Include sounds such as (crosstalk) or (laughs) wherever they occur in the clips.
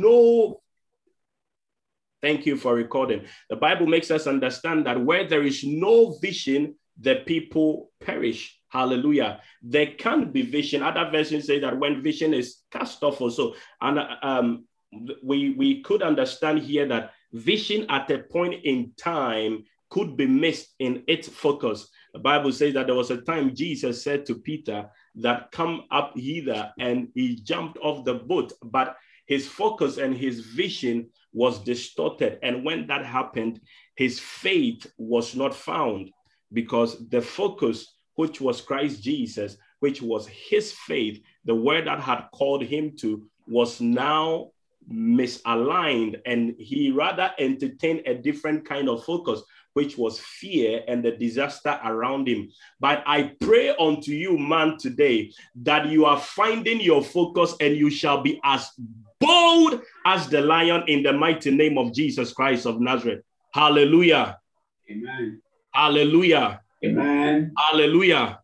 no Thank you for recording. The Bible makes us understand that where there is no vision, the people perish. Hallelujah. There can be vision. Other versions say that when vision is cast off also. And um, we, we could understand here that vision at a point in time could be missed in its focus. The Bible says that there was a time Jesus said to Peter that come up hither and he jumped off the boat, but his focus and his vision was distorted. And when that happened, his faith was not found because the focus, which was Christ Jesus, which was his faith, the word that had called him to, was now misaligned. And he rather entertained a different kind of focus, which was fear and the disaster around him. But I pray unto you, man, today that you are finding your focus and you shall be as bold as the lion in the mighty name of Jesus Christ of Nazareth. Hallelujah. Amen. Hallelujah. Amen. Hallelujah.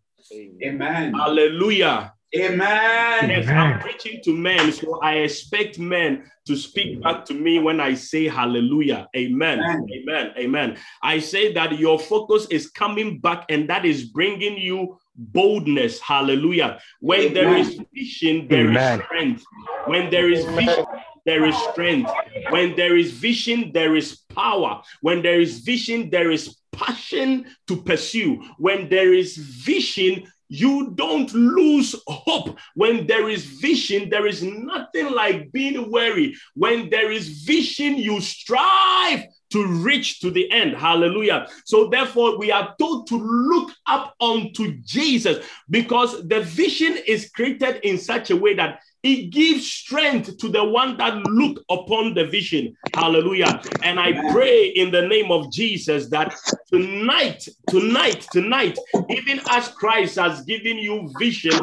Amen. Hallelujah. Amen. Yes, I'm preaching to men, so I expect men to speak back to me when I say hallelujah. Amen. Amen. Amen. Amen. I say that your focus is coming back and that is bringing you boldness. Hallelujah. When Amen. there is vision, there Amen. is strength. When there is vision, there is strength. When there is vision, there is power. When there is vision, there is passion to pursue. When there is vision, you don't lose hope. When there is vision, there is nothing like being weary. When there is vision, you strive to reach to the end. Hallelujah. So, therefore, we are told to look up unto Jesus because the vision is created in such a way that it gives strength to the one that look upon the vision. Hallelujah. And I pray in the name of Jesus that tonight, tonight, tonight, even as Christ has given you vision,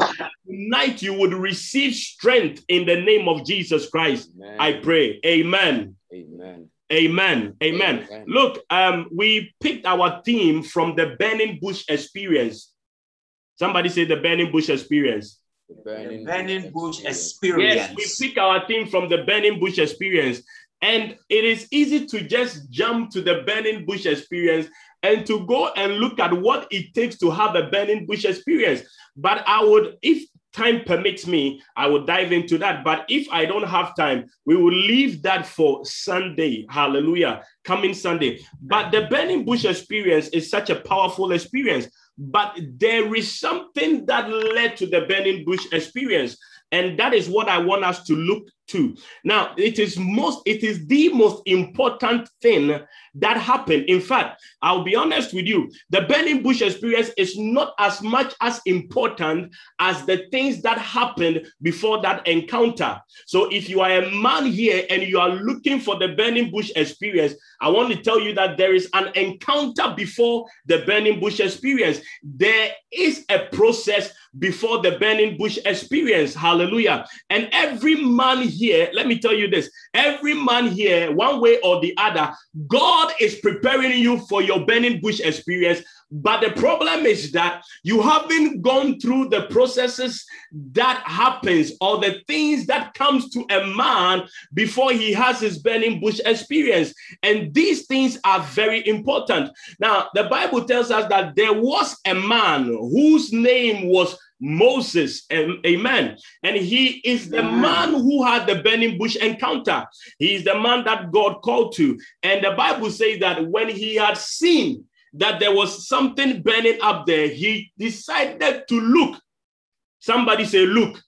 tonight you would receive strength in the name of Jesus Christ. Amen. I pray. Amen. Amen. Amen. Amen. Amen. Look, um, we picked our theme from the burning bush experience. Somebody say the burning bush experience. The burning, the burning bush experience. Yes, we pick our theme from the burning bush experience. And it is easy to just jump to the burning bush experience and to go and look at what it takes to have a burning bush experience. But I would, if time permits me, I will dive into that. But if I don't have time, we will leave that for Sunday. Hallelujah. Coming Sunday. But the burning bush experience is such a powerful experience but there is something that led to the burning bush experience. And that is what I want us to look to. Now, it is most, it is the most important thing that happened. In fact, I'll be honest with you, the burning bush experience is not as much as important as the things that happened before that encounter. So if you are a man here and you are looking for the burning bush experience, I want to tell you that there is an encounter before the burning bush experience. There is a process before the burning bush experience. Hallelujah. And every man here, let me tell you this every man here, one way or the other, God is preparing you for your burning bush experience but the problem is that you haven't gone through the processes that happens or the things that comes to a man before he has his burning bush experience. And these things are very important. Now, the Bible tells us that there was a man whose name was Moses, amen. And he is the man who had the burning bush encounter. He is the man that God called to. And the Bible says that when he had seen that there was something burning up there, he decided to look. Somebody say, Look.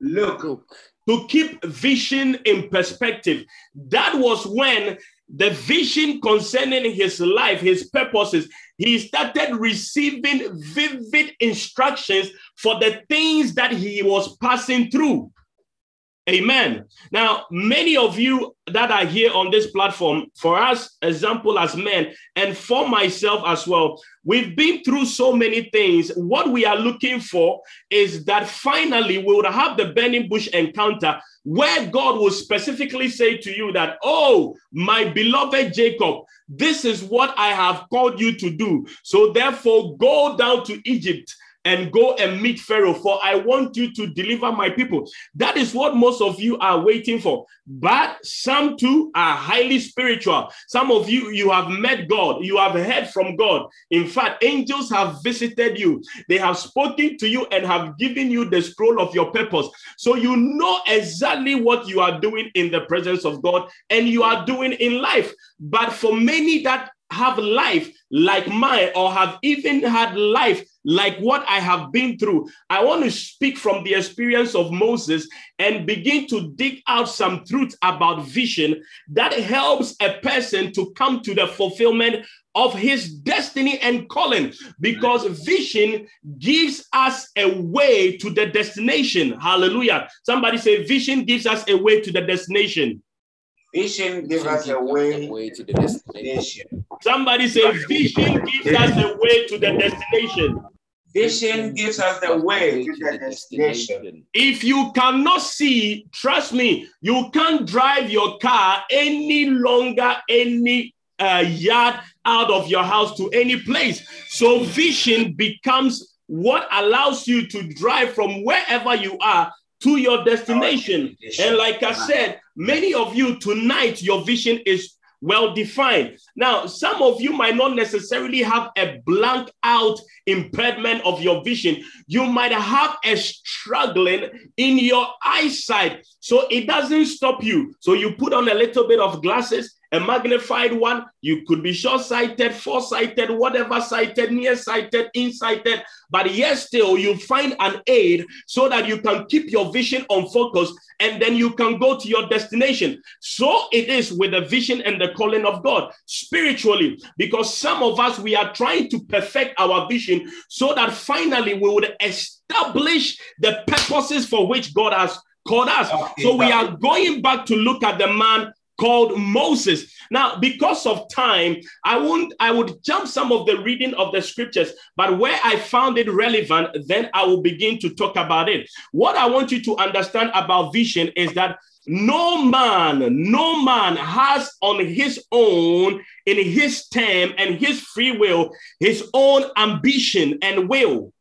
Look. look. To keep vision in perspective. That was when the vision concerning his life, his purposes, he started receiving vivid instructions for the things that he was passing through. Amen. Now, many of you that are here on this platform, for us, example as men, and for myself as well, we've been through so many things. What we are looking for is that finally we would have the burning bush encounter where God will specifically say to you that, Oh, my beloved Jacob, this is what I have called you to do. So therefore, go down to Egypt and go and meet Pharaoh, for I want you to deliver my people. That is what most of you are waiting for. But some too are highly spiritual. Some of you, you have met God, you have heard from God. In fact, angels have visited you, they have spoken to you and have given you the scroll of your purpose. So you know exactly what you are doing in the presence of God and you are doing in life. But for many that have life like mine or have even had life like what I have been through. I want to speak from the experience of Moses and begin to dig out some truth about vision that helps a person to come to the fulfillment of his destiny and calling because vision gives us a way to the destination. Hallelujah. Somebody say, Vision gives us a way to the destination. Vision gives us a way, way to the destination. Somebody say, Vision gives us a way to the destination. Vision gives us the way to the destination. If you cannot see, trust me, you can't drive your car any longer, any uh, yard out of your house to any place. So, vision becomes what allows you to drive from wherever you are to your destination. And like I said, many of you tonight, your vision is well defined. Now, some of you might not necessarily have a blank out impairment of your vision. You might have a struggling in your eyesight. So it doesn't stop you. So you put on a little bit of glasses a magnified one. You could be short sighted, foresighted, whatever sighted, near sighted, insighted, but yet still you find an aid so that you can keep your vision on focus and then you can go to your destination. So it is with the vision and the calling of God spiritually, because some of us we are trying to perfect our vision so that finally we would establish the purposes for which God has called us. Okay, so we are going back to look at the man called Moses. Now, because of time, I won't I would jump some of the reading of the scriptures, but where I found it relevant, then I will begin to talk about it. What I want you to understand about vision is that no man, no man has on his own, in his time and his free will, his own ambition and will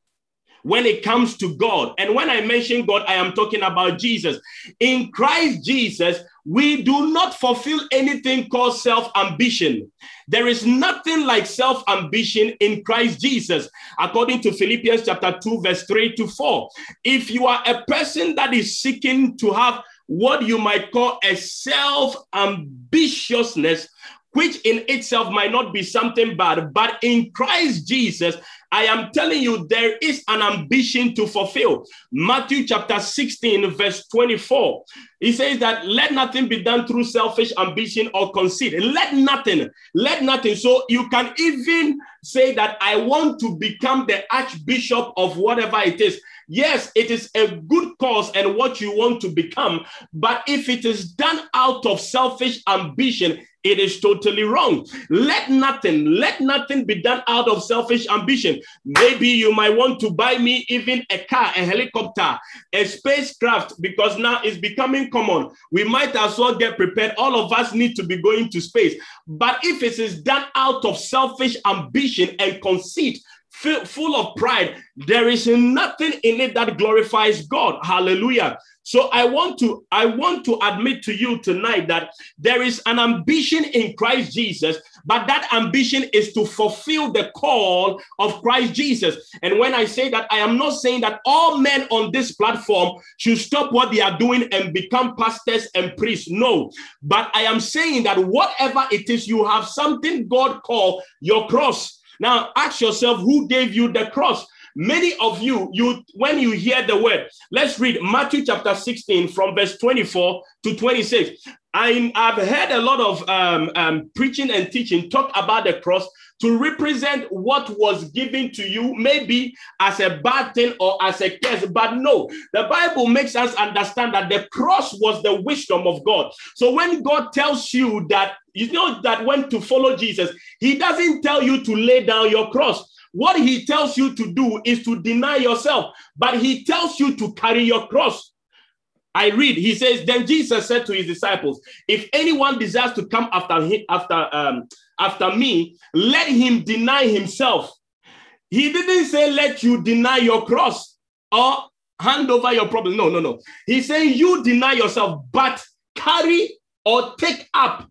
when it comes to God. And when I mention God, I am talking about Jesus. In Christ Jesus, we do not fulfill anything called self ambition. There is nothing like self ambition in Christ Jesus, according to Philippians chapter 2, verse 3 to 4. If you are a person that is seeking to have what you might call a self ambitiousness, which in itself might not be something bad, but in Christ Jesus, I am telling you, there is an ambition to fulfill. Matthew chapter 16, verse 24. He says that let nothing be done through selfish ambition or conceit. Let nothing, let nothing. So you can even say that I want to become the archbishop of whatever it is. Yes, it is a good cause and what you want to become. But if it is done out of selfish ambition, it is totally wrong. Let nothing, let nothing be done out of selfish ambition. Maybe you might want to buy me even a car, a helicopter, a spacecraft, because now it's becoming common. We might as well get prepared. All of us need to be going to space. But if it is done out of selfish ambition and conceit, full of pride, there is nothing in it that glorifies God. Hallelujah. So I want to I want to admit to you tonight that there is an ambition in Christ Jesus, but that ambition is to fulfill the call of Christ Jesus. And when I say that, I am not saying that all men on this platform should stop what they are doing and become pastors and priests. No, but I am saying that whatever it is, you have something God called your cross. Now ask yourself who gave you the cross Many of you, you when you hear the word, let's read Matthew chapter 16 from verse 24 to 26. I, have heard a lot of um, um, preaching and teaching talk about the cross to represent what was given to you, maybe as a bad thing or as a curse. But no, the Bible makes us understand that the cross was the wisdom of God. So when God tells you that, you know, that when to follow Jesus, He doesn't tell you to lay down your cross. What he tells you to do is to deny yourself, but he tells you to carry your cross. I read, he says, Then Jesus said to his disciples, If anyone desires to come after him, after um, after me, let him deny himself He didn't say, let you deny your cross or hand over your problem. No, no, no. He's saying, you deny yourself, but carry or take up.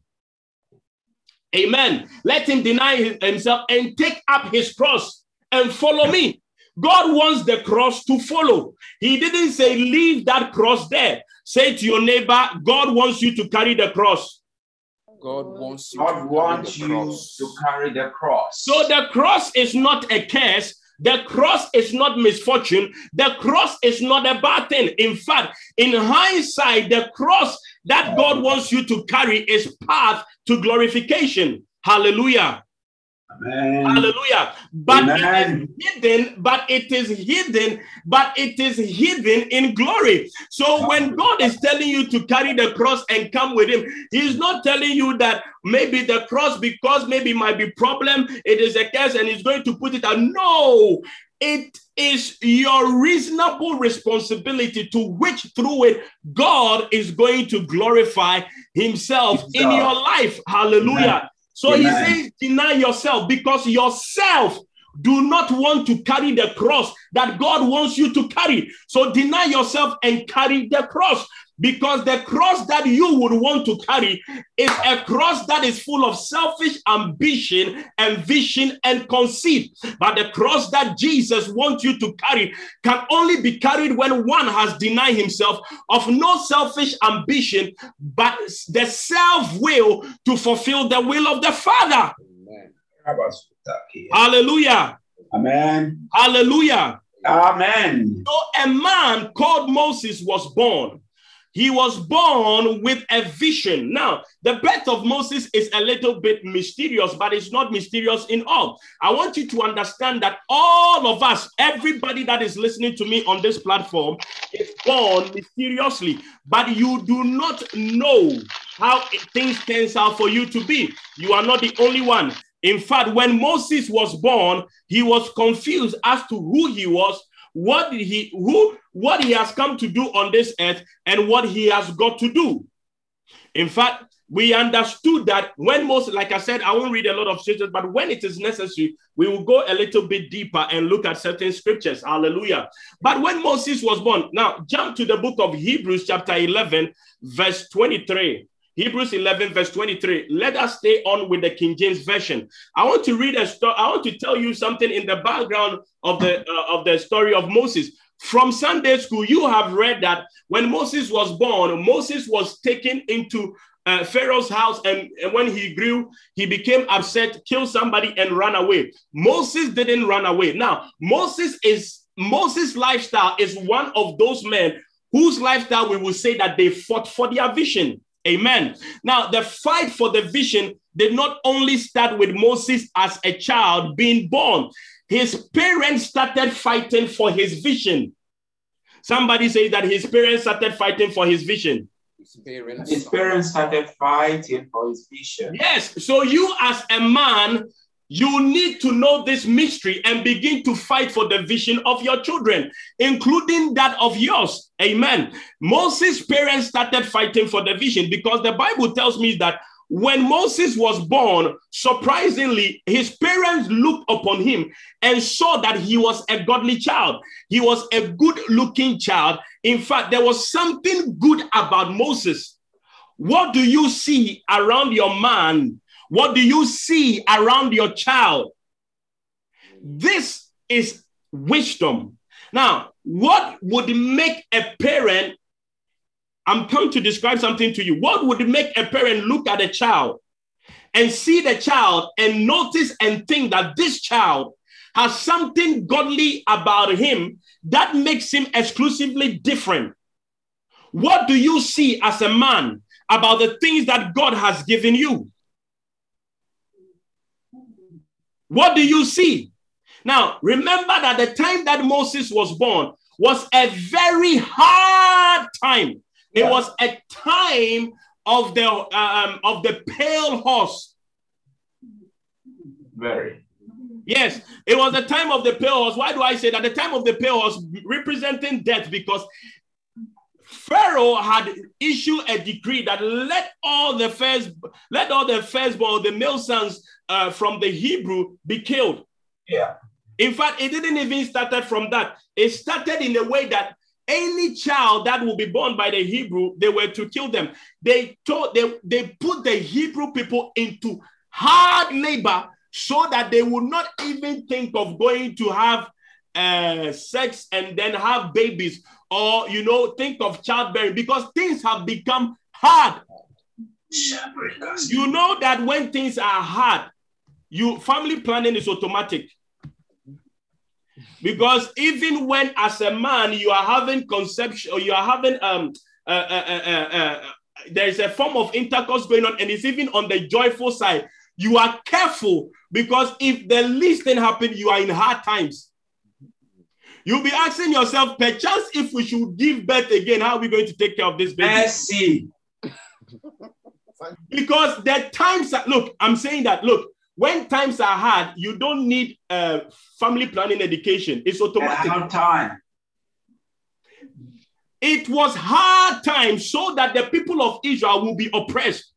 Amen. Let him deny himself and take up his cross and follow me. God wants the cross to follow. He didn't say, leave that cross there. Say to your neighbor, God wants you to carry the cross. God wants you, God wants you to carry the cross. So the cross is not a curse. The cross is not misfortune. The cross is not a bad thing. In fact, in hindsight, the cross that God wants you to carry is path to glorification. Hallelujah. Amen. Hallelujah. But Amen. it is hidden, but it is hidden, but it is hidden in glory. So when God is telling you to carry the cross and come with him, he's not telling you that maybe the cross, because maybe might be problem, it is a curse and he's going to put it out. No, it is your reasonable responsibility to which through it God is going to glorify himself in your life. Hallelujah. Amen. So he Amen. says, deny yourself because yourself do not want to carry the cross that God wants you to carry. So deny yourself and carry the cross because the cross that you would want to carry is a cross that is full of selfish ambition and vision and conceit. But the cross that Jesus wants you to carry can only be carried when one has denied himself of no selfish ambition, but the self will to fulfill the will of the Father. Amen. Hallelujah. Amen. Hallelujah. Amen. So a man called Moses was born. He was born with a vision. Now, the birth of Moses is a little bit mysterious, but it's not mysterious in all. I want you to understand that all of us, everybody that is listening to me on this platform, is born mysteriously, but you do not know how things turns out for you to be. You are not the only one. In fact, when Moses was born, he was confused as to who he was, what he who what he has come to do on this earth, and what he has got to do. In fact, we understood that when Moses, like I said, I won't read a lot of scriptures, but when it is necessary, we will go a little bit deeper and look at certain scriptures. Hallelujah. But when Moses was born, now jump to the book of Hebrews, chapter 11, verse 23. Hebrews 11, verse 23. Let us stay on with the King James Version. I want to read a story. I want to tell you something in the background of the uh, of the story of Moses. From Sunday school, you have read that when Moses was born, Moses was taken into uh, Pharaoh's house, and, and when he grew, he became upset, killed somebody, and ran away. Moses didn't run away. Now, Moses is Moses' lifestyle is one of those men whose lifestyle we will say that they fought for their vision. Amen. Now, the fight for the vision did not only start with Moses as a child being born, his parents started fighting for his vision. Somebody says that his parents started fighting for his vision. His parents, His parents started fighting for his vision. Yes. So, you as a man, you need to know this mystery and begin to fight for the vision of your children, including that of yours. Amen. Moses' parents started fighting for the vision because the Bible tells me that when Moses was born, surprisingly, his parents looked upon him and saw that he was a godly child. He was a good looking child. In fact, there was something good about Moses. What do you see around your man? What do you see around your child? This is wisdom. Now, what would make a parent? I'm come to describe something to you. What would make a parent look at a child and see the child and notice and think that this child has something godly about him that makes him exclusively different? What do you see as a man about the things that God has given you? What do you see? Now, remember that the time that Moses was born was a very hard time. It Yeah. was a time of the um, of the pale horse. Very. Yes, it was the time of the pale horse. Why do I say that? The time of the pale horse representing death because Pharaoh had issued a decree that let all the first, let all the firstborn, the male sons uh, from the Hebrew be killed. Yeah. In fact, it didn't even started from that. It started in a way that any child that will be born by the Hebrew, they were to kill them. They told they, they put the Hebrew people into hard labor so that they would not even think of going to have uh, sex and then have babies or you know think of childbearing because things have become hard you know that when things are hard you family planning is automatic because even when as a man you are having conception or you are having um uh, uh, uh, uh, uh there is a form of intercourse going on and it's even on the joyful side you are careful because if the least thing happen you are in hard times You'll be asking yourself, perchance, if we should give birth again, how are we going to take care of this baby? Mercy. (laughs) because the times are, look, I'm saying that, look, when times are hard, you don't need uh, family planning education. It's automatic. Hard time. It was hard time so that the people of Israel will be oppressed.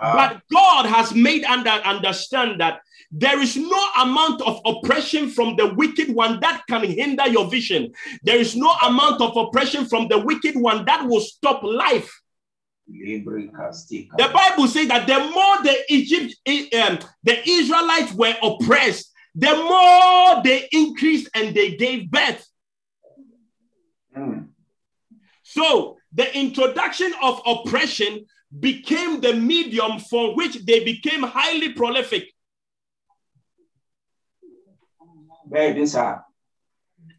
But God has made under understand that there is no amount of oppression from the wicked one that can hinder your vision. There is no amount of oppression from the wicked one that will stop life. The Bible says that the more the Egypt, um, the Israelites were oppressed, the more they increased and they gave birth. Mm. So the introduction of oppression became the medium for which they became highly prolific.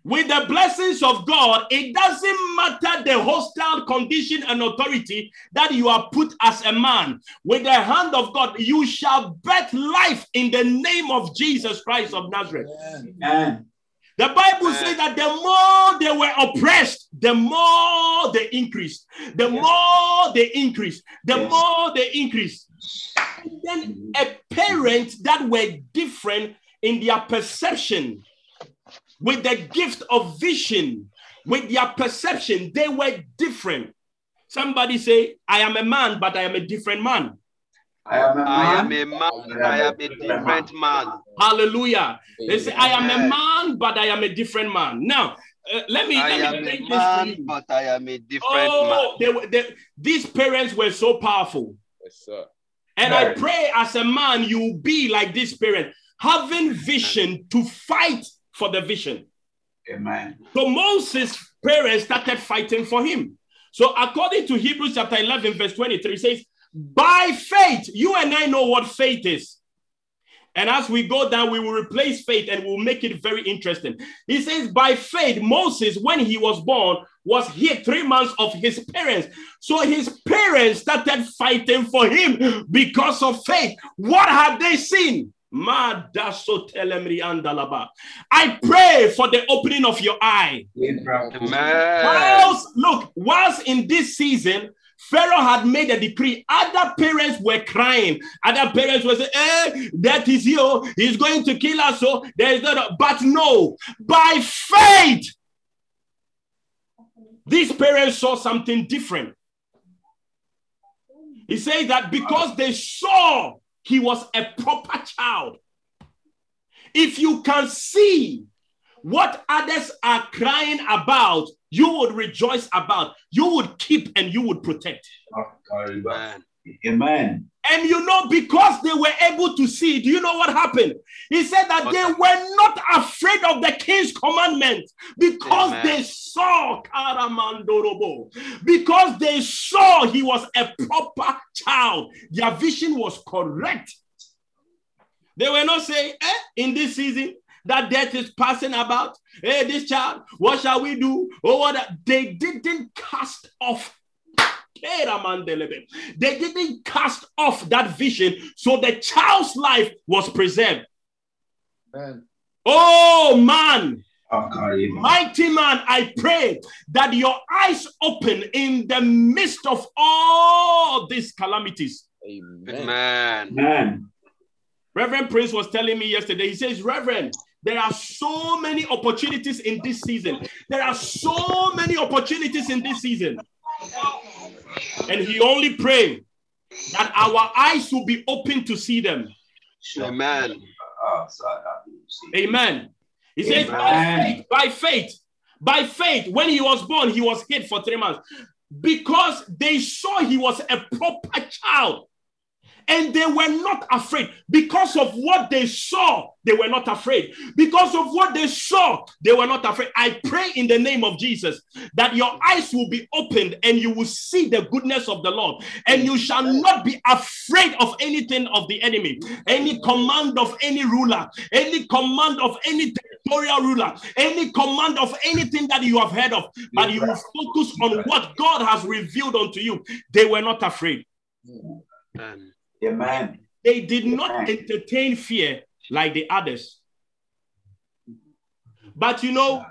With the blessings of God, it doesn't matter the hostile condition and authority that you are put as a man. With the hand of God, you shall birth life in the name of Jesus Christ of Nazareth. Amen. The Bible says that the more they were oppressed, the more they increased. The yes. more they increased, the yes. more they increased. And then a parent that were different in their perception, with the gift of vision, with their perception, they were different. Somebody say, I am a man, but I am a different man. I am a man, I am a, man, I am a different man. Hallelujah. They say, I am a man, but I am a different man. Now, uh, let me. I let am me a man, but I am a different oh, man. They, they, these parents were so powerful. Yes, sir. And I pray as a man, you will be like this parent having vision to fight for the vision. Amen. So Moses' parents started fighting for him. So according to Hebrews chapter 11, verse 23, says, by faith, you and I know what faith is. And as we go down, we will replace faith and we'll make it very interesting. He says, by faith, Moses, when he was born, was hid three months of his parents. So his parents started fighting for him because of faith. What have they seen? I pray for the opening of your eye. Whilst, look, whilst in this season, Pharaoh had made a decree. Other parents were crying. Other parents were saying, eh, that is you. He's going to kill us. So there is not. But no, by faith, these parents saw something different. He says that because they saw he was a proper child. If you can see what others are crying about, you would rejoice about, you would keep and you would protect. Amen. Amen. And you know, because they were able to see, do you know what happened? He said that they were not afraid of the king's commandment because Amen. they saw Karamandorobo, because they saw he was a proper child. Their vision was correct. They were not saying, eh, in this season, that death is passing about. Hey, this child, what shall we do? Oh, what? They didn't cast off they didn't cast off that vision, so the child's life was preserved. Oh, man. Oh man, Mighty man, I pray that your eyes open in the midst of all these calamities. Amen. Amen. Reverend Prince was telling me yesterday, he says, Reverend, there are so many opportunities in this season. There are so many opportunities in this season. And he only prayed that our eyes will be open to see them. Amen. Amen. He says, by faith, by faith, by faith, when he was born, he was hid for three months because they saw he was a proper child and they were not afraid. Because of what they saw they were not afraid. Because of what they saw they were not afraid. I pray in the name of jesus that your eyes will be opened and you will see the goodness of the lord. And you shall not be afraid of anything of the enemy. Any command of any ruler any command of any territorial ruler any command of anything that you have heard of. But you will focus on what god has revealed unto you. They were not afraid. Um, Amen. They did not entertain fear like the others. But you know,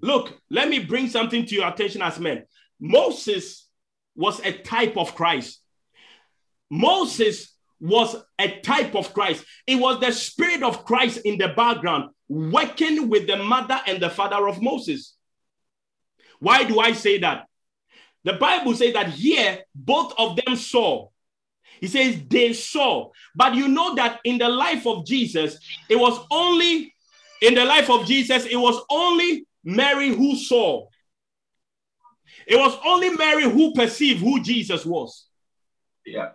look, let me bring something to your attention as men. Moses was a type of Christ. Moses was a type of Christ. It was the spirit of Christ in the background working with the mother and the father of Moses. Why do I say that? The Bible says that here both of them saw he says they saw. But you know that in the life of Jesus, it was only in the life of Jesus, it was only Mary who saw. It was only Mary who perceived who Jesus was. Yeah.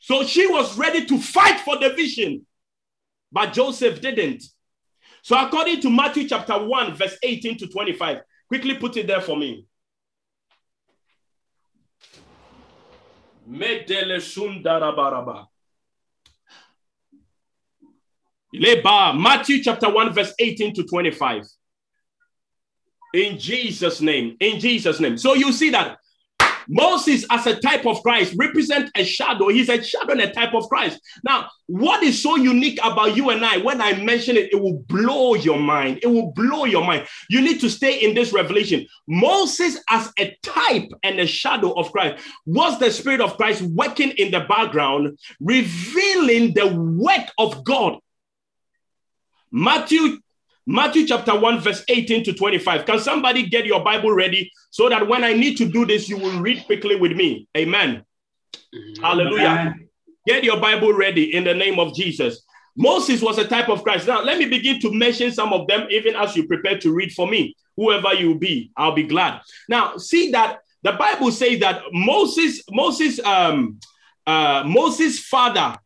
So she was ready to fight for the vision, but Joseph didn't. So, according to Matthew chapter 1, verse 18 to 25, quickly put it there for me. Matthew chapter 1, verse 18 to 25. In Jesus' name. In Jesus' name. So you see that Moses, as a type of Christ, represent a shadow. He's a shadow and a type of Christ. Now, what is so unique about you and I? When I mention it, it will blow your mind. It will blow your mind. You need to stay in this revelation. Moses, as a type and a shadow of Christ, was the Spirit of Christ working in the background, revealing the work of God. Matthew Matthew chapter 1, verse 18 to 25. Can somebody get your Bible ready so that when I need to do this, you will read quickly with me? Amen. Amen. Hallelujah. Get your Bible ready in the name of Jesus. Moses was a type of Christ. Now, let me begin to mention some of them, even as you prepare to read for me. Whoever you be, I'll be glad. Now, see that the Bible says that Moses, Moses, um, uh, Moses' father,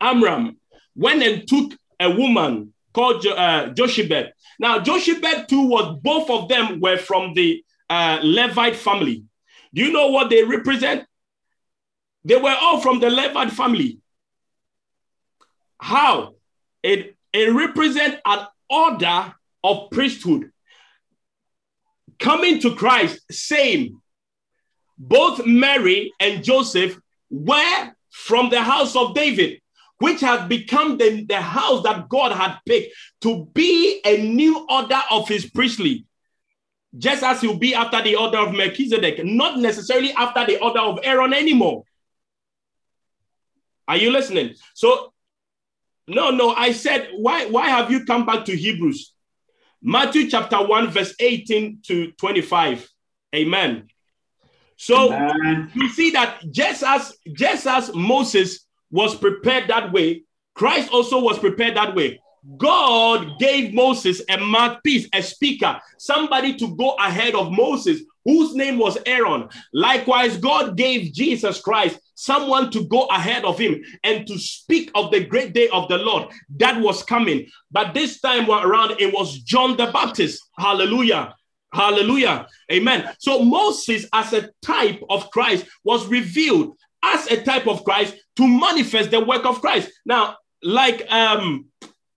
Amram, went and took a woman called uh, Jochebed. Now, Jochebed too was both of them were from the uh, Levite family. Do you know what they represent? They were all from the Levite family. How? It, it represents an order of priesthood coming to Christ, same. Both Mary and Joseph were from the house of David which has become the, the house that God had picked to be a new order of his priestly. Just as he'll be after the order of Melchizedek, not necessarily after the order of Aaron anymore. Are you listening? So, no, no, I said, why, why have you come back to Hebrews? Matthew chapter 1, verse 18 to 25. Amen. So Amen. you see that just as just as Moses was prepared that way, Christ also was prepared that way. God gave Moses a mouthpiece, a speaker, somebody to go ahead of Moses, whose name was Aaron. Likewise, God gave Jesus Christ someone to go ahead of him and to speak of the great day of the Lord that was coming. But this time around, it was John the Baptist. Hallelujah. Hallelujah. Amen. So Moses, as a type of Christ, was revealed as a type of Christ to manifest the work of Christ. Now, like um,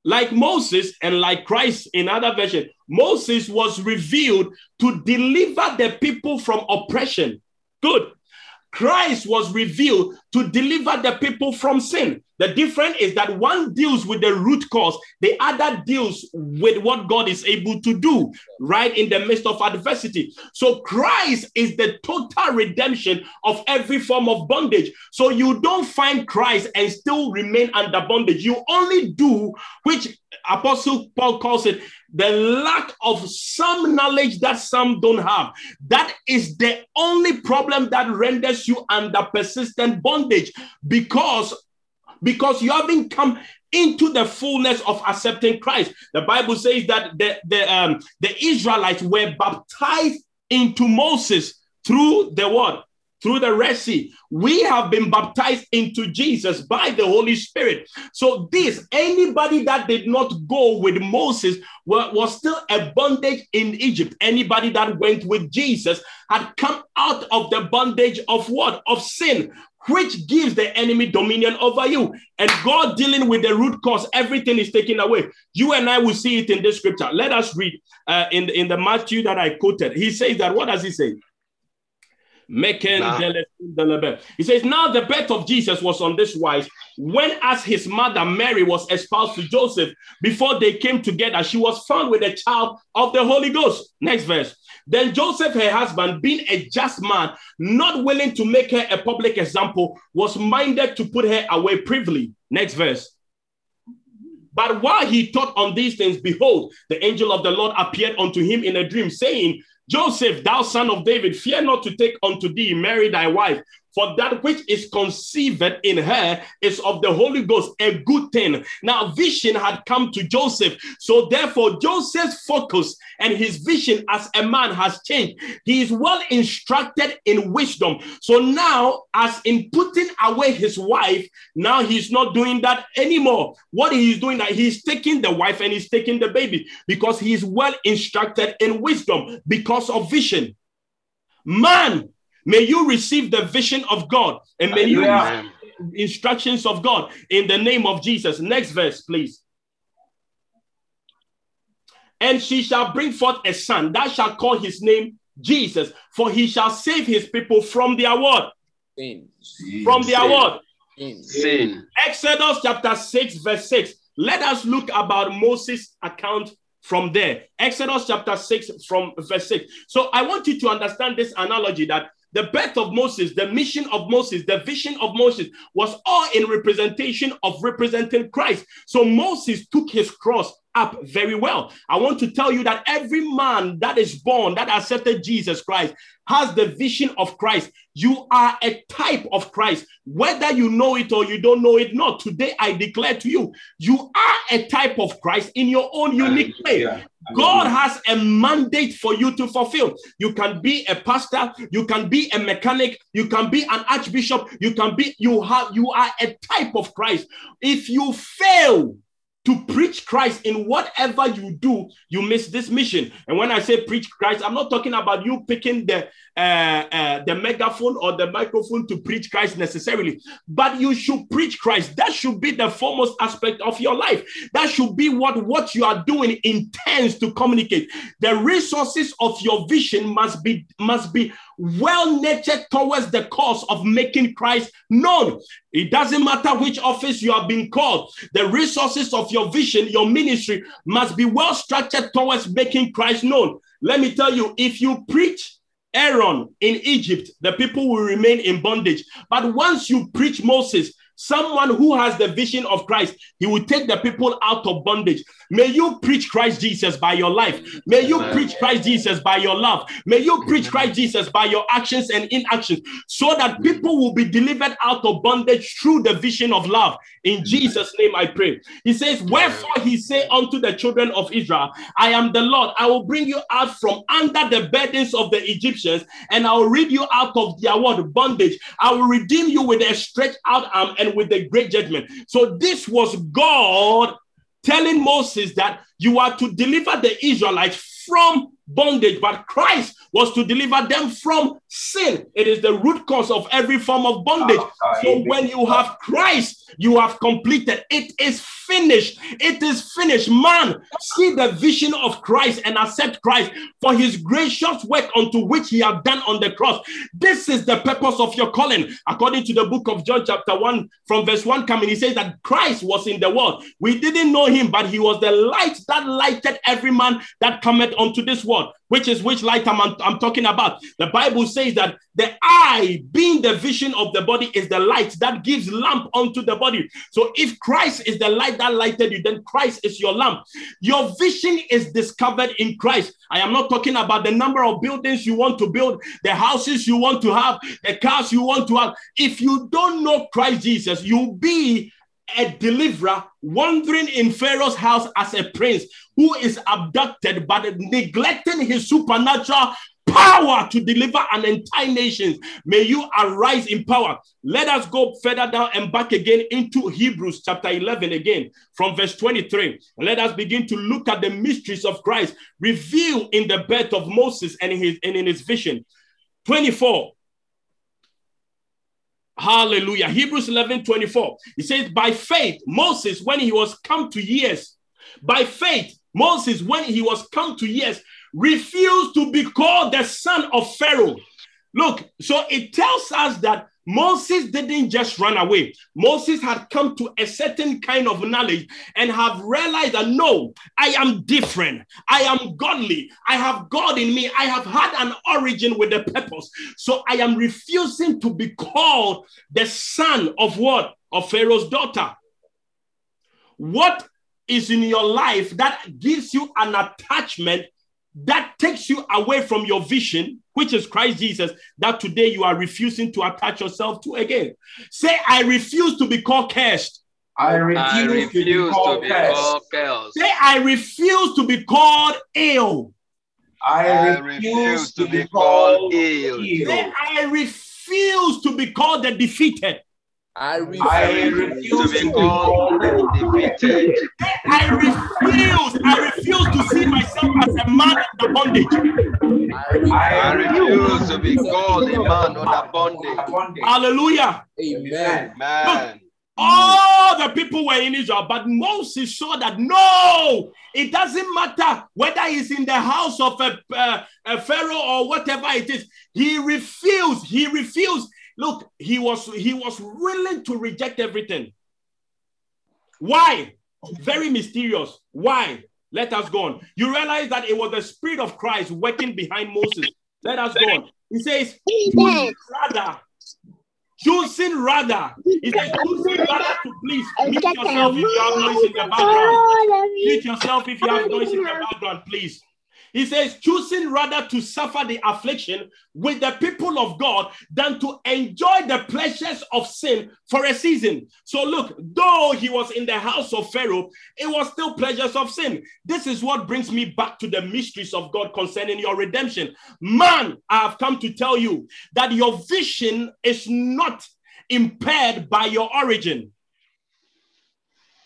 like Moses and like Christ in other version, Moses was revealed to deliver the people from oppression. Good. Christ was revealed to deliver the people from sin. The difference is that one deals with the root cause, the other deals with what God is able to do right in the midst of adversity. So Christ is the total redemption of every form of bondage. So you don't find Christ and still remain under bondage. You only do which Apostle Paul calls it the lack of some knowledge that some don't have. That is the only problem that renders you under persistent bondage because because you haven't come into the fullness of accepting Christ. The Bible says that the, the, um, the Israelites were baptized into Moses through the word, through the Red Sea. We have been baptized into Jesus by the Holy Spirit. So, this, anybody that did not go with Moses was, was still a bondage in Egypt. Anybody that went with Jesus had come out of the bondage of what? Of sin, which gives the enemy dominion over you. And God dealing with the root cause, everything is taken away. You and I will see it in this scripture. Let us read uh, in, in the Matthew that I quoted. He says that, what does he say? Nah. He says, Now the birth of Jesus was on this wise. When, as his mother Mary was espoused to Joseph, before they came together, she was found with a child of the Holy Ghost. Next verse. Then Joseph, her husband, being a just man, not willing to make her a public example, was minded to put her away privily. Next verse. But while he thought on these things, behold, the angel of the Lord appeared unto him in a dream, saying, Joseph, thou son of David, fear not to take unto thee Mary thy wife, for that which is conceived in her is of the Holy Ghost, a good thing. Now, vision had come to Joseph. So, therefore, Joseph's focus and his vision as a man has changed. He is well instructed in wisdom. So, now, as in putting away his wife, now he's not doing that anymore. What he's doing that he's taking the wife and he's taking the baby because he's well instructed in wisdom because of vision. Man May you receive the vision of God and may you receive instructions of God in the name of Jesus. Next verse, please. And she shall bring forth a son that shall call his name Jesus, for he shall save his people from their what? Sin. From their Sin. what? Sin. Exodus chapter 6, verse 6. Let us look about Moses' account from there. Exodus chapter 6 from verse 6. So I want you to understand this analogy that the birth of Moses, the mission of Moses, the vision of Moses was all in representation of representing Christ. So Moses took his cross up very well. I want to tell you that every man that is born, that accepted Jesus Christ, has the vision of Christ. You are a type of Christ, whether you know it or you don't know it. Not today, I declare to you, you are a type of Christ in your own unique way. God has a mandate for you to fulfill. You can be a pastor, you can be a mechanic, you can be an archbishop, you can be you have you are a type of Christ. If you fail to preach Christ in whatever you do, you miss this mission. And when I say preach Christ, I'm not talking about you picking the uh, uh, the megaphone or the microphone to preach Christ necessarily, but you should preach Christ. That should be the foremost aspect of your life. That should be what what you are doing intends to communicate. The resources of your vision must be must be well natured towards the cause of making Christ known. It doesn't matter which office you have been called, the resources of your vision, your ministry must be well structured towards making Christ known. Let me tell you, if you preach Aaron in Egypt, the people will remain in bondage. But once you preach Moses, someone who has the vision of Christ, he will take the people out of bondage. May you preach Christ Jesus by your life. May you Amen. preach Christ Jesus by your love. May you preach Christ Jesus by your actions and inactions so that people will be delivered out of bondage through the vision of love. In Jesus' name I pray. He says, Wherefore he say unto the children of Israel, I am the Lord. I will bring you out from under the burdens of the Egyptians and I will rid you out of their word bondage. I will redeem you with a stretched out arm and with a great judgment. So this was God telling Moses that you are to deliver the Israelites from bondage, but Christ was to deliver them from sin. It is the root cause of every form of bondage. Ah, ah, so when you have Christ, you have completed. It is finished. It is finished. Man, see the vision of Christ and accept Christ for his gracious work unto which he has done on the cross. This is the purpose of your calling. According to the book of John, chapter 1, from verse 1 coming, he says that Christ was in the world. We didn't know him, but he was the light that lighted every man that cometh unto this world which is which light I'm, I'm talking about. The Bible says that the eye, being the vision of the body, is the light that gives lamp unto the body. So if Christ is the light that lighted you, then Christ is your lamp. Your vision is discovered in Christ. I am not talking about the number of buildings you want to build, the houses you want to have, the cars you want to have. If you don't know Christ Jesus, you'll be a deliverer wandering in Pharaoh's house as a prince who is abducted but neglecting his supernatural power to deliver an entire nation. May you arise in power. Let us go further down and back again into Hebrews chapter 11 again from verse 23. Let us begin to look at the mysteries of Christ revealed in the birth of Moses and his, and in his vision. 24. Hallelujah. Hebrews 11 24. He says, By faith, Moses, when he was come to years, by faith, Moses, when he was come to years, refused to be called the son of Pharaoh. Look, so it tells us that Moses didn't just run away. Moses had come to a certain kind of knowledge and have realized that no, I am different. I am godly. I have God in me. I have had an origin with a purpose. So I am refusing to be called the son of what? Of Pharaoh's daughter. What is in your life that gives you an attachment that takes you away from your vision, which is Christ Jesus, that today you are refusing to attach yourself to again. Say, I refuse to be called cursed. I refuse, I refuse to, be called, to be called cursed. Say, I refuse to be called ill. I, I refuse, to, to be, be called ill. Say, I refuse to be called the defeated. I refuse, I refuse to be called defeated. I refuse. I refuse to see myself as a man under bondage. I refuse to be called a man under bondage. Hallelujah. Amen. Look, all the people were in Israel, but Moses saw that no, it doesn't matter whether he's in the house of a, uh, a Pharaoh or whatever it is. He refused. He refused Look, he was he was willing to reject everything. Why? Very mysterious. Why? Let us go on. You realize that it was the spirit of Christ working behind Moses. Let us go on. He says, rather, choosing rather. He says, choosing rather to please. Mute yourself if you have noise in the background. Mute yourself if you have noise in the background, please. He says, choosing rather to suffer the affliction with the people of God than to enjoy the pleasures of sin for a season. So, look, though he was in the house of Pharaoh, it was still pleasures of sin. This is what brings me back to the mysteries of God concerning your redemption. Man, I have come to tell you that your vision is not impaired by your origin.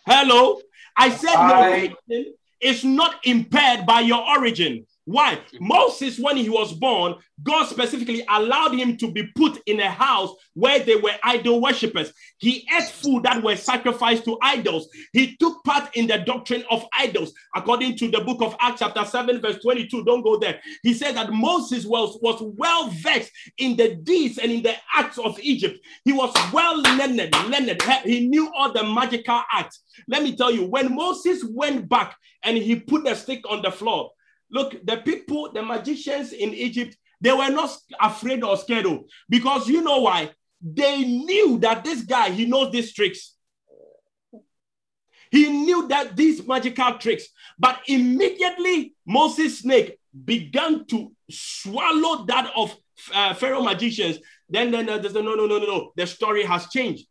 Hello? I said your vision is not impaired by your origin. Why? Moses, when he was born, God specifically allowed him to be put in a house where they were idol worshippers. He ate food that were sacrificed to idols. He took part in the doctrine of idols, according to the book of Acts, chapter 7, verse 22. Don't go there. He said that Moses was, was well vexed in the deeds and in the acts of Egypt. He was well learned, learned. He knew all the magical acts. Let me tell you, when Moses went back and he put the stick on the floor, Look, the people, the magicians in Egypt, they were not afraid or scared of because you know why? They knew that this guy, he knows these tricks. He knew that these magical tricks, but immediately Moses' snake began to swallow that of uh, Pharaoh magicians. Then, then uh, there's no, no, no, no, no. The story has changed.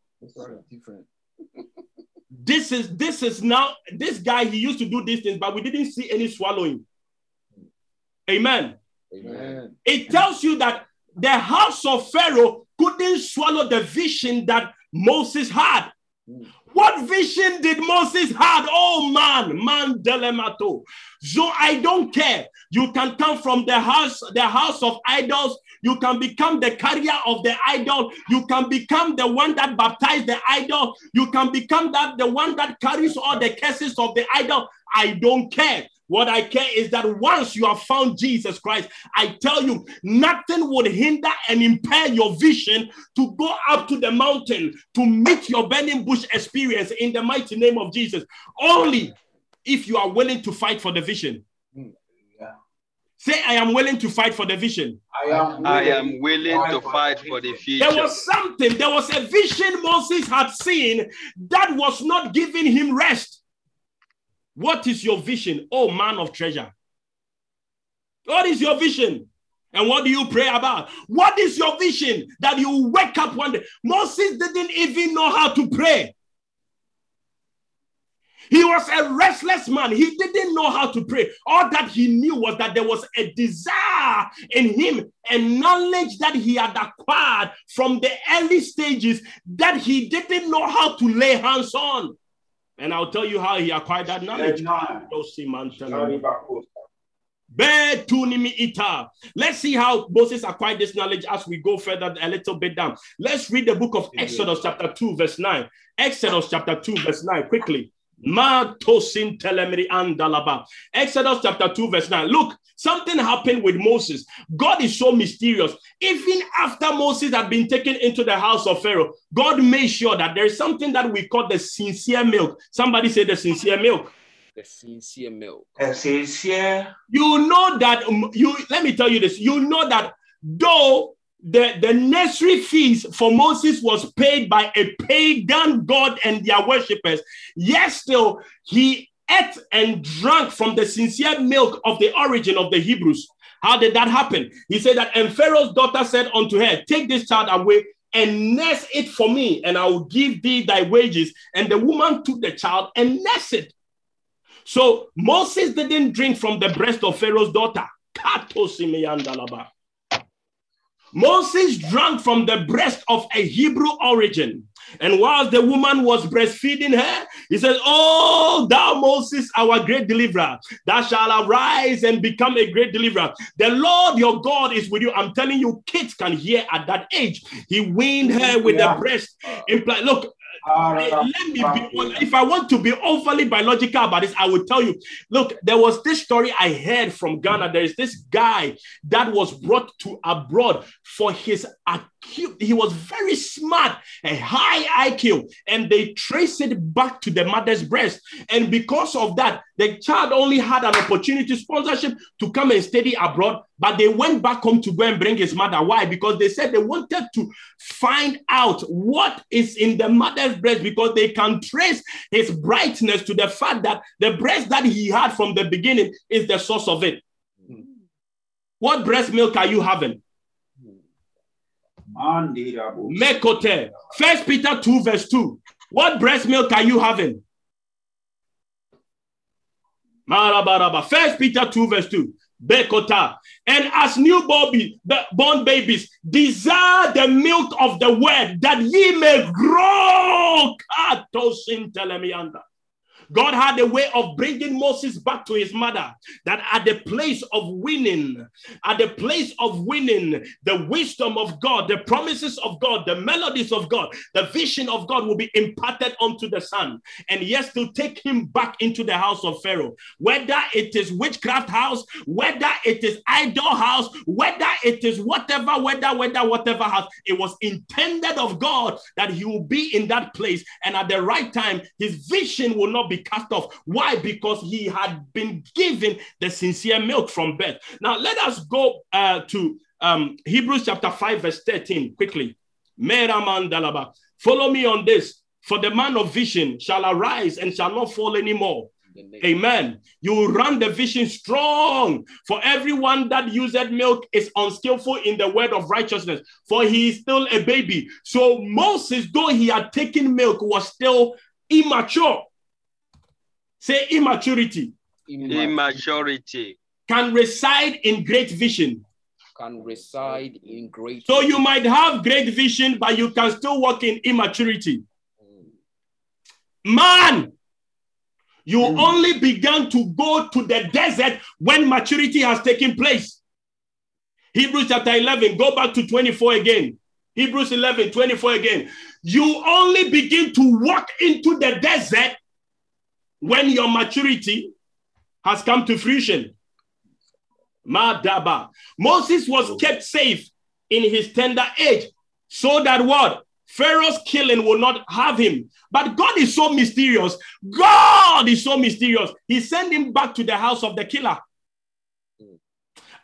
different. this is this is now this guy. He used to do these things, but we didn't see any swallowing. Amen. Amen. It tells you that the house of Pharaoh couldn't swallow the vision that Moses had. Mm. What vision did Moses had? Oh man, man delemato. So I don't care. You can come from the house, the house of idols. You can become the carrier of the idol. You can become the one that baptized the idol. You can become that the one that carries all the curses of the idol. I don't care. What I care is that once you have found Jesus Christ, I tell you, nothing would hinder and impair your vision to go up to the mountain to meet your burning bush experience in the mighty name of Jesus. Only if you are willing to fight for the vision. Hmm. Say, I am willing to fight for the vision. I am willing, I am willing to fight for the future. There was something, there was a vision Moses had seen that was not giving him rest. What is your vision, oh man of treasure? What is your vision? And what do you pray about? What is your vision that you wake up one day? Moses didn't even know how to pray. He was a restless man. He didn't know how to pray. All that he knew was that there was a desire in him, a knowledge that he had acquired from the early stages that he didn't know how to lay hands on. And I'll tell you how he acquired that knowledge. Let's see how Moses acquired this knowledge as we go further a little bit down. Let's read the book of Exodus, chapter 2, verse 9. Exodus, chapter 2, verse 9, quickly. Exodus chapter 2, verse 9. Look, something happened with Moses. God is so mysterious. Even after Moses had been taken into the house of Pharaoh, God made sure that there's something that we call the sincere milk. Somebody say the sincere milk. The sincere milk. The sincere. You know that um, you let me tell you this. You know that though the, the nursery fees for Moses was paid by a pagan god and their worshippers. Yet still, he ate and drank from the sincere milk of the origin of the Hebrews. How did that happen? He said that, and Pharaoh's daughter said unto her, Take this child away and nurse it for me, and I will give thee thy wages. And the woman took the child and nursed it. So Moses didn't drink from the breast of Pharaoh's daughter. Moses drank from the breast of a Hebrew origin. And while the woman was breastfeeding her, he says, Oh, thou Moses, our great deliverer, thou shalt arise and become a great deliverer. The Lord your God is with you. I'm telling you, kids can hear at that age. He weaned her with yeah. the breast. Imply, look, let me be, if I want to be overly biological about this, I will tell you. Look, there was this story I heard from Ghana. There is this guy that was brought to abroad for his he was very smart, a high IQ, and they trace it back to the mother's breast. And because of that, the child only had an opportunity sponsorship to come and study abroad, but they went back home to go and bring his mother. Why? Because they said they wanted to find out what is in the mother's breast because they can trace his brightness to the fact that the breast that he had from the beginning is the source of it. Hmm. What breast milk are you having? Mekote. First Peter 2, verse 2. What breast milk are you having? Marabaraba. First Peter 2, verse 2. Bekota. And as newborn born babies, desire the milk of the word that ye may grow. God had a way of bringing Moses back to his mother. That at the place of winning, at the place of winning, the wisdom of God, the promises of God, the melodies of God, the vision of God will be imparted unto the son. And yes, to take him back into the house of Pharaoh, whether it is witchcraft house, whether it is idol house, whether it is whatever, whether, whether, whatever house, it was intended of God that he will be in that place. And at the right time, his vision will not be cast off. Why? Because he had been given the sincere milk from birth. Now, let us go uh, to um, Hebrews chapter 5, verse 13 quickly. Follow me on this. For the man of vision shall arise and shall not fall anymore. Amen. You run the vision strong. For everyone that used milk is unskillful in the word of righteousness, for he is still a baby. So Moses, though he had taken milk, was still immature. Say immaturity. Immaturity. Can reside in great vision. Can reside in great. So you might have great vision, but you can still walk in immaturity. Man, you mm. only began to go to the desert when maturity has taken place. Hebrews chapter 11, go back to 24 again. Hebrews 11, 24 again. You only begin to walk into the desert when your maturity has come to fruition. Madaba. Moses was kept safe in his tender age so that what? Pharaoh's killing will not have him. But God is so mysterious. God is so mysterious. He sent him back to the house of the killer.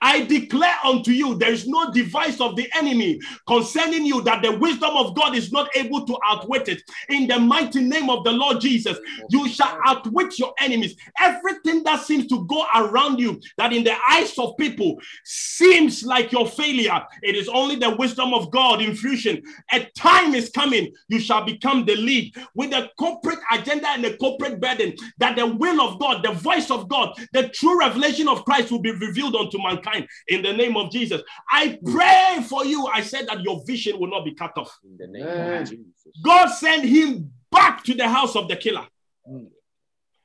I declare unto you, there is no device of the enemy concerning you that the wisdom of God is not able to outwit it. In the mighty name of the Lord Jesus, you shall outwit your enemies. Everything that seems to go around you, that in the eyes of people seems like your failure, it is only the wisdom of God infusion. A time is coming, you shall become the lead with a corporate agenda and a corporate burden that the will of God, the voice of God, the true revelation of Christ will be revealed unto mankind in the name of Jesus. I pray for you. I said that your vision will not be cut off. In the name of Jesus. God sent him back to the house of the killer.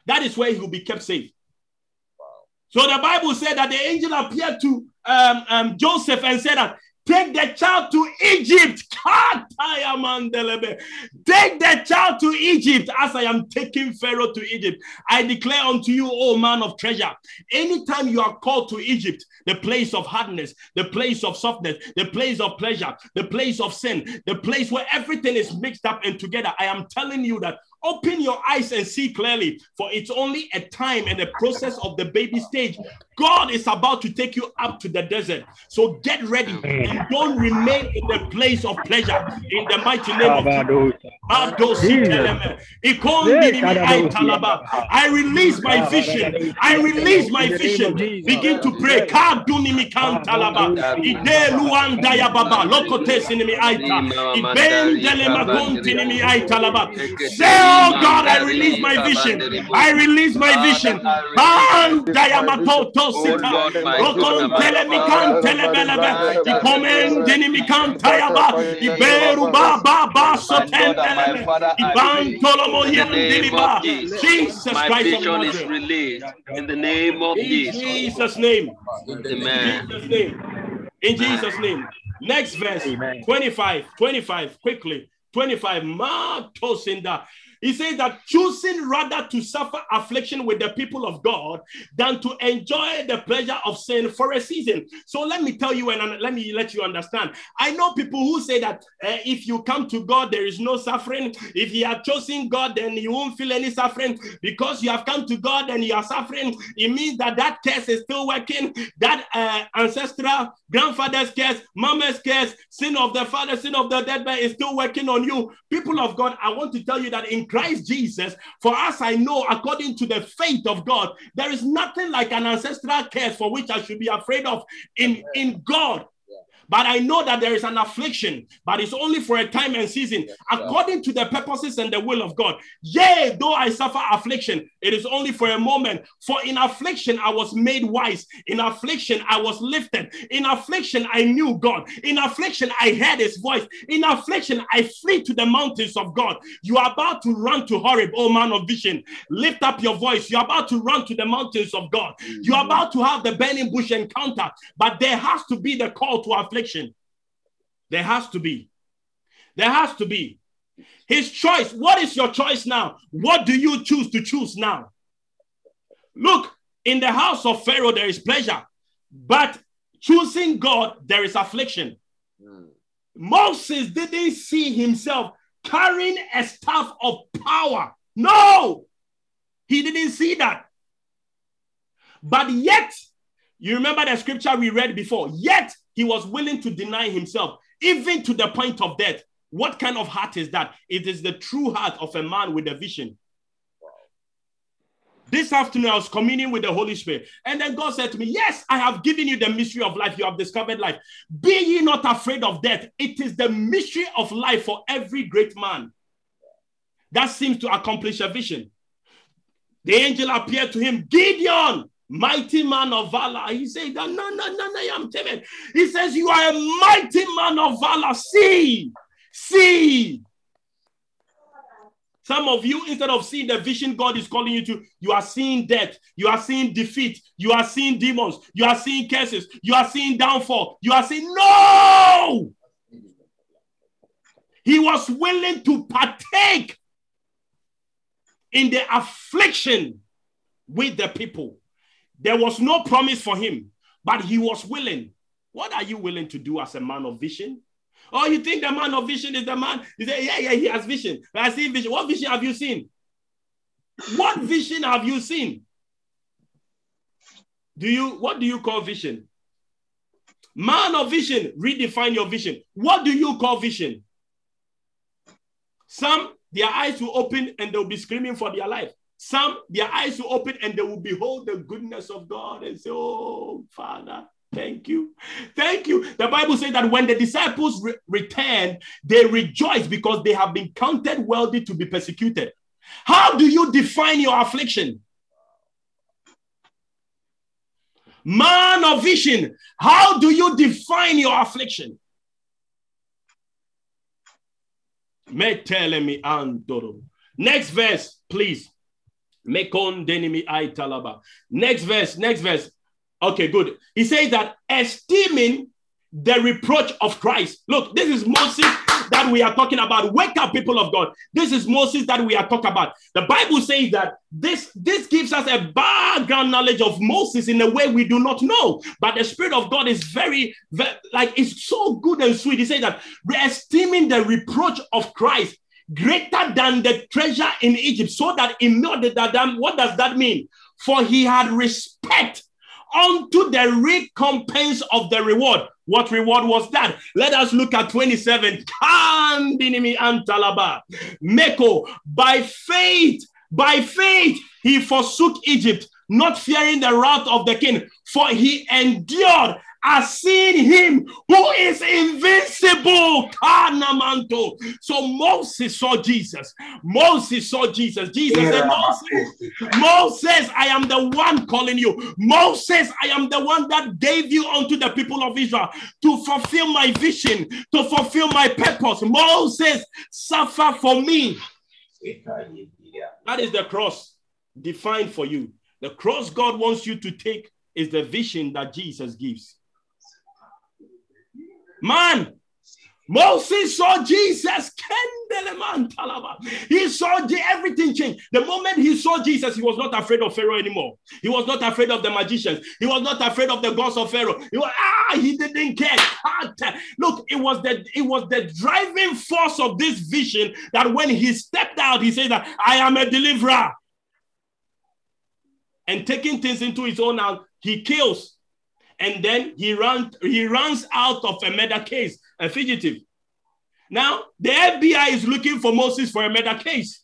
That is where he will be kept safe. So the Bible said that the angel appeared to um, um, Joseph and said that take the child to Egypt. Take the child to Egypt as I am taking Pharaoh to Egypt. I declare unto you, O man of treasure, anytime you are called to Egypt, the place of hardness, the place of softness, the place of pleasure, the place of sin, the place where everything is mixed up and together, I am telling you that Open your eyes and see clearly, for it's only a time and a process of the baby stage. God is about to take you up to the desert. So get ready and don't remain in the place of pleasure. In the mighty name of God, I release my vision. I release my vision. Begin to pray. Say Oh God, I release my vision. I release my vision. Ban dayamato sita. Rokon telemikan telebelebe. Ikomen dinimikan tayaba. Iberu ba ba ba soten telebe. Iban tolomo yem diniba. Jesus Christ of vision is released in the name of In Jesus. Jesus' name. Amen. In Jesus' name. In Jesus' name. Next verse, Amen. 25, 25, quickly. 25. Matosinda. He says that choosing rather to suffer affliction with the people of God than to enjoy the pleasure of sin for a season. So let me tell you and let me let you understand. I know people who say that uh, if you come to God, there is no suffering. If you are choosing God, then you won't feel any suffering because you have come to God and you are suffering. It means that that curse is still working. That uh, ancestral grandfather's curse, mama's curse, sin of the father, sin of the dead man is still working on you. People of God, I want to tell you that in Christ Jesus, for us, I know according to the faith of God, there is nothing like an ancestral curse for which I should be afraid of in, in God. But I know that there is an affliction, but it's only for a time and season, according to the purposes and the will of God. Yea, though I suffer affliction, it is only for a moment. For in affliction I was made wise. In affliction I was lifted. In affliction I knew God. In affliction I heard His voice. In affliction I flee to the mountains of God. You are about to run to Horeb, oh man of vision. Lift up your voice. You are about to run to the mountains of God. You are mm-hmm. about to have the burning bush encounter, but there has to be the call to affliction. There has to be. There has to be. His choice. What is your choice now? What do you choose to choose now? Look, in the house of Pharaoh, there is pleasure, but choosing God, there is affliction. Moses didn't see himself carrying a staff of power. No, he didn't see that. But yet, you remember the scripture we read before, yet he was willing to deny himself, even to the point of death. What kind of heart is that? It is the true heart of a man with a vision. This afternoon, I was communing with the Holy Spirit. And then God said to me, Yes, I have given you the mystery of life. You have discovered life. Be ye not afraid of death. It is the mystery of life for every great man that seems to accomplish a vision. The angel appeared to him, Gideon, mighty man of valor. He said, No, no, no, no, I'm timid. He says, You are a mighty man of valor. See, see. Some of you, instead of seeing the vision God is calling you to, you are seeing death, you are seeing defeat, you are seeing demons, you are seeing curses, you are seeing downfall, you are seeing no. He was willing to partake in the affliction with the people. There was no promise for him, but he was willing. What are you willing to do as a man of vision? Oh, you think the man of vision is the man? You say, yeah, yeah, he has vision. I see vision. What vision have you seen? What vision have you seen? Do you what do you call vision? Man of vision, redefine your vision. What do you call vision? Some, their eyes will open and they'll be screaming for their life. Some, their eyes will open and they will behold the goodness of God and say, Oh, Father, Thank you. Thank you. The Bible says that when the disciples re- returned, they rejoiced because they have been counted worthy to be persecuted. How do you define your affliction? Man of vision, how do you define your affliction? Next verse, please. Next verse, next verse. Okay, good. He says that esteeming the reproach of Christ. Look, this is Moses that we are talking about. Wake up, people of God. This is Moses that we are talking about. The Bible says that this, this gives us a background knowledge of Moses in a way we do not know. But the Spirit of God is very, very like, it's so good and sweet. He says that esteeming the reproach of Christ greater than the treasure in Egypt, so that in that what does that mean? For he had respect unto the recompense of the reward. What reward was that? Let us look at 27. Meko, by faith, by faith, he forsook Egypt, not fearing the wrath of the king, for he endured has seen him who is invincible. Kanamanto. So Moses saw Jesus. Moses saw Jesus. Jesus said, Moses, Moses, I am the one calling you. Moses, I am the one that gave you unto the people of Israel to fulfill my vision, to fulfill my purpose. Moses, suffer for me. That is the cross defined for you. The cross God wants you to take is the vision that Jesus gives. Man, Moses saw Jesus. He saw everything change. The moment he saw Jesus, he was not afraid of Pharaoh anymore. He was not afraid of the magicians. He was not afraid of the gods of Pharaoh. He was, ah, he didn't care. Ah, look, it was the it was the driving force of this vision that when he stepped out, he said that I am a deliverer. And taking things into his own hand, he kills and then he runs he runs out of a murder case, a fugitive. Now the FBI is looking for Moses for a murder case.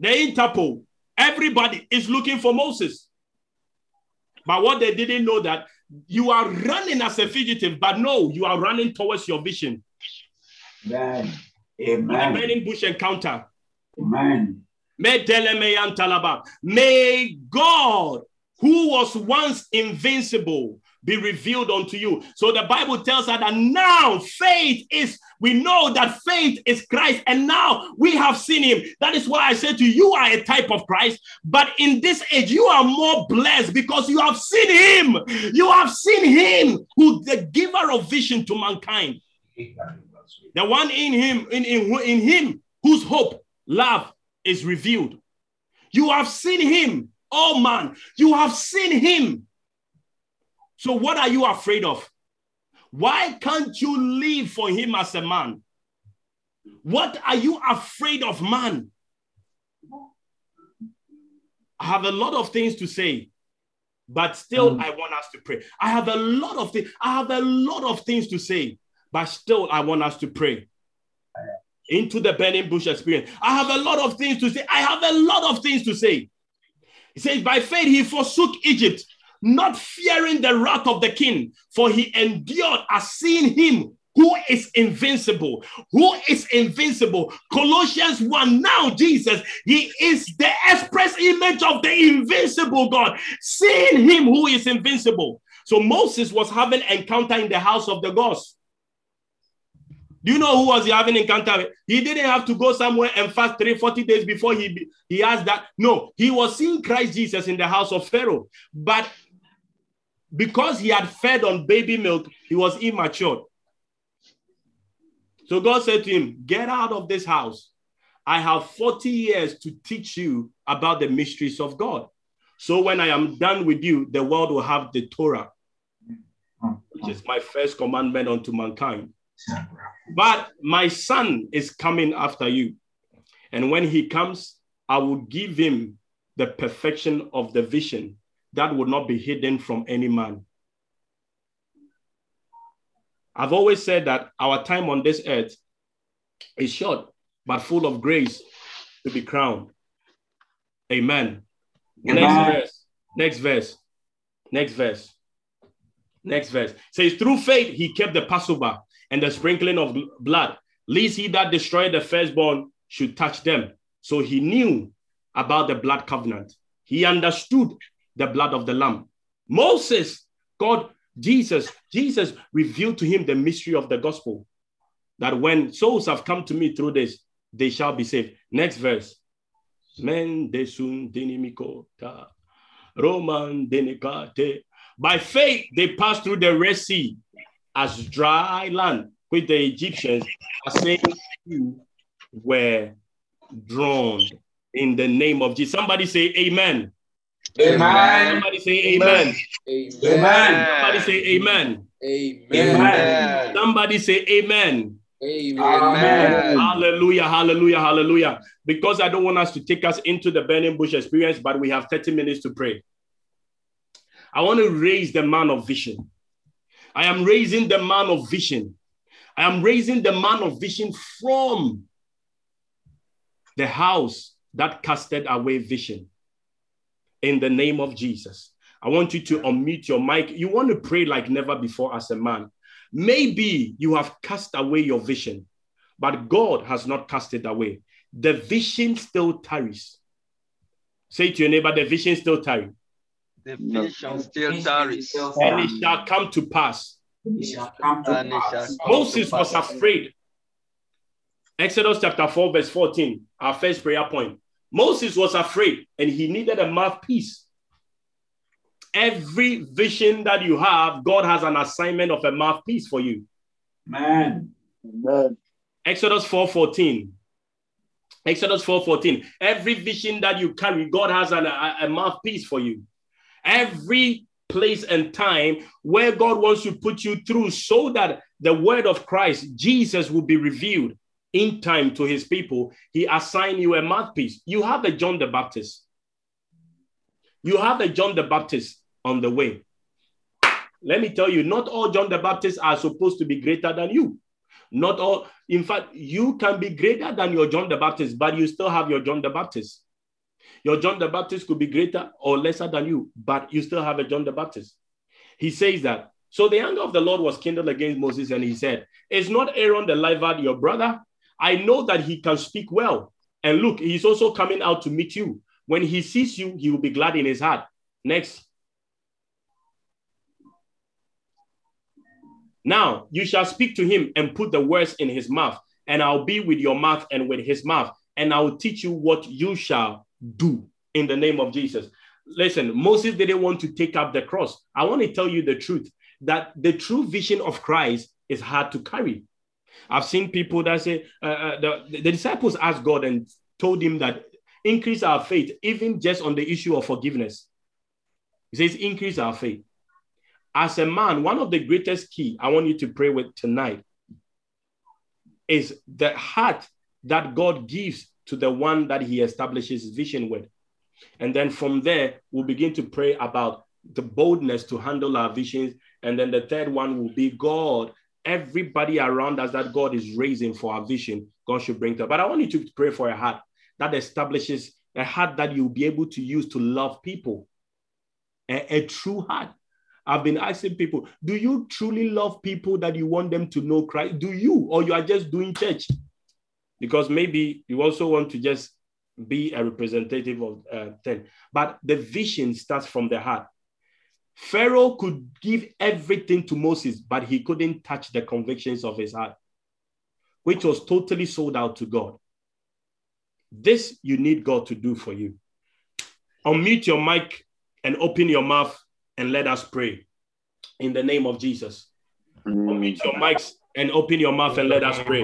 The Interpol, everybody is looking for Moses. But what they didn't know that you are running as a fugitive, but no, you are running towards your vision. Amen. Amen. The burning bush encounter. Amen. May God who was once invincible be revealed unto you. So the Bible tells us that now faith is, we know that faith is Christ, and now we have seen him. That is why I said to you, you are a type of Christ, but in this age, you are more blessed because you have seen him. You have seen him who the giver of vision to mankind. The one in him, in, in, in him whose hope, love is revealed. You have seen him Oh man, you have seen him. So what are you afraid of? Why can't you live for him as a man? What are you afraid of, man? I have a lot of things to say, but still, mm. I want us to pray. I have a lot of things. I have a lot of things to say, but still, I want us to pray into the burning bush experience. I have a lot of things to say. I have a lot of things to say. He says, By faith he forsook Egypt, not fearing the wrath of the king, for he endured as seeing him who is invincible. Who is invincible? Colossians 1. Now, Jesus, he is the express image of the invincible God, seeing him who is invincible. So Moses was having encounter in the house of the gods. Do you know who was he having encounter with? He didn't have to go somewhere and fast three, 40 days before he, he asked that. No, he was seeing Christ Jesus in the house of Pharaoh. But because he had fed on baby milk, he was immature. So God said to him, Get out of this house. I have 40 years to teach you about the mysteries of God. So when I am done with you, the world will have the Torah, which is my first commandment unto mankind. But my son is coming after you. And when he comes, I will give him the perfection of the vision that will not be hidden from any man. I've always said that our time on this earth is short, but full of grace to be crowned. Amen. Next verse. Next verse. Next verse. Next verse says, Through faith he kept the Passover and the sprinkling of blood, lest he that destroyed the firstborn should touch them. So he knew about the blood covenant. He understood the blood of the lamb. Moses, God, Jesus, Jesus revealed to him the mystery of the gospel. That when souls have come to me through this, they shall be saved. Next verse. Men desun dinimiko ta. Roman denikate. By faith, they passed through the Red Sea as dry land, which the Egyptians are saying you were drawn in the name of Jesus. Somebody say amen. Amen. Somebody say amen. Amen. Somebody say amen. Amen. Amen. Somebody say amen. Amen. Amen. Hallelujah, hallelujah, hallelujah. Because I don't want us to take us into the burning bush experience, but we have 30 minutes to pray. I want to raise the man of vision. I am raising the man of vision. I am raising the man of vision from the house that casted away vision. In the name of Jesus. I want you to unmute your mic. You want to pray like never before as a man. Maybe you have cast away your vision, but God has not cast it away. The vision still tarries. Say to your neighbor, the vision still tarries, The vision still tarries. and it shall come to pass. It shall come to And pass. come Moses to was afraid. Exodus chapter 4, verse 14, our first prayer point. Moses was afraid and he needed a mouthpiece. Every vision that you have, God has an assignment of a mouthpiece for you. Amen. Exodus 4:14. Exodus 4:14. Every vision that you carry, God has an, a, a mouthpiece for you. Every place and time where God wants to put you through so that the word of Christ, Jesus, will be revealed in time to his people. He assigned you a mouthpiece. You have a John the Baptist. You have a John the Baptist on the way. Let me tell you, not all John the Baptists are supposed to be greater than you. Not all, in fact, you can be greater than your John the Baptist, but you still have your John the Baptist. Your John the Baptist could be greater or lesser than you, but you still have a John the Baptist. He says that. So the anger of the Lord was kindled against Moses, and he said, Is not Aaron the Levite your brother? I know that he can speak well. And look, he's also coming out to meet you. When he sees you, he will be glad in his heart. Next. Now you shall speak to him and put the words in his mouth, and I'll be with your mouth and with his mouth, and I will teach you what you shall do in the name of Jesus. Listen, Moses didn't want to take up the cross. I want to tell you the truth that the true vision of Christ is hard to carry. I've seen people that say, uh, uh, the, the disciples asked God and told him that increase our faith, even just on the issue of forgiveness. He says, increase our faith. As a man, one of the greatest key I want you to pray with tonight is the heart that God gives to the one that he establishes vision with. And then from there, we'll begin to pray about the boldness to handle our visions. And then the third one will be God. Everybody around us that God is raising for our vision, God should bring to. But I want you to pray for a heart that establishes a heart that you'll be able to use to love people. A, a true heart. I've been asking people, do you truly love people that you want them to know Christ? Do you, or you are just doing church? Because maybe you also want to just be a representative of uh, thing. But the vision starts from the heart. Pharaoh could give everything to Moses, but he couldn't touch the convictions of his heart, which was totally sold out to God. This you need God to do for you. Unmute your mic and open your mouth and let us pray in the name of Jesus. Unmute your mics and open your mouth and let us pray.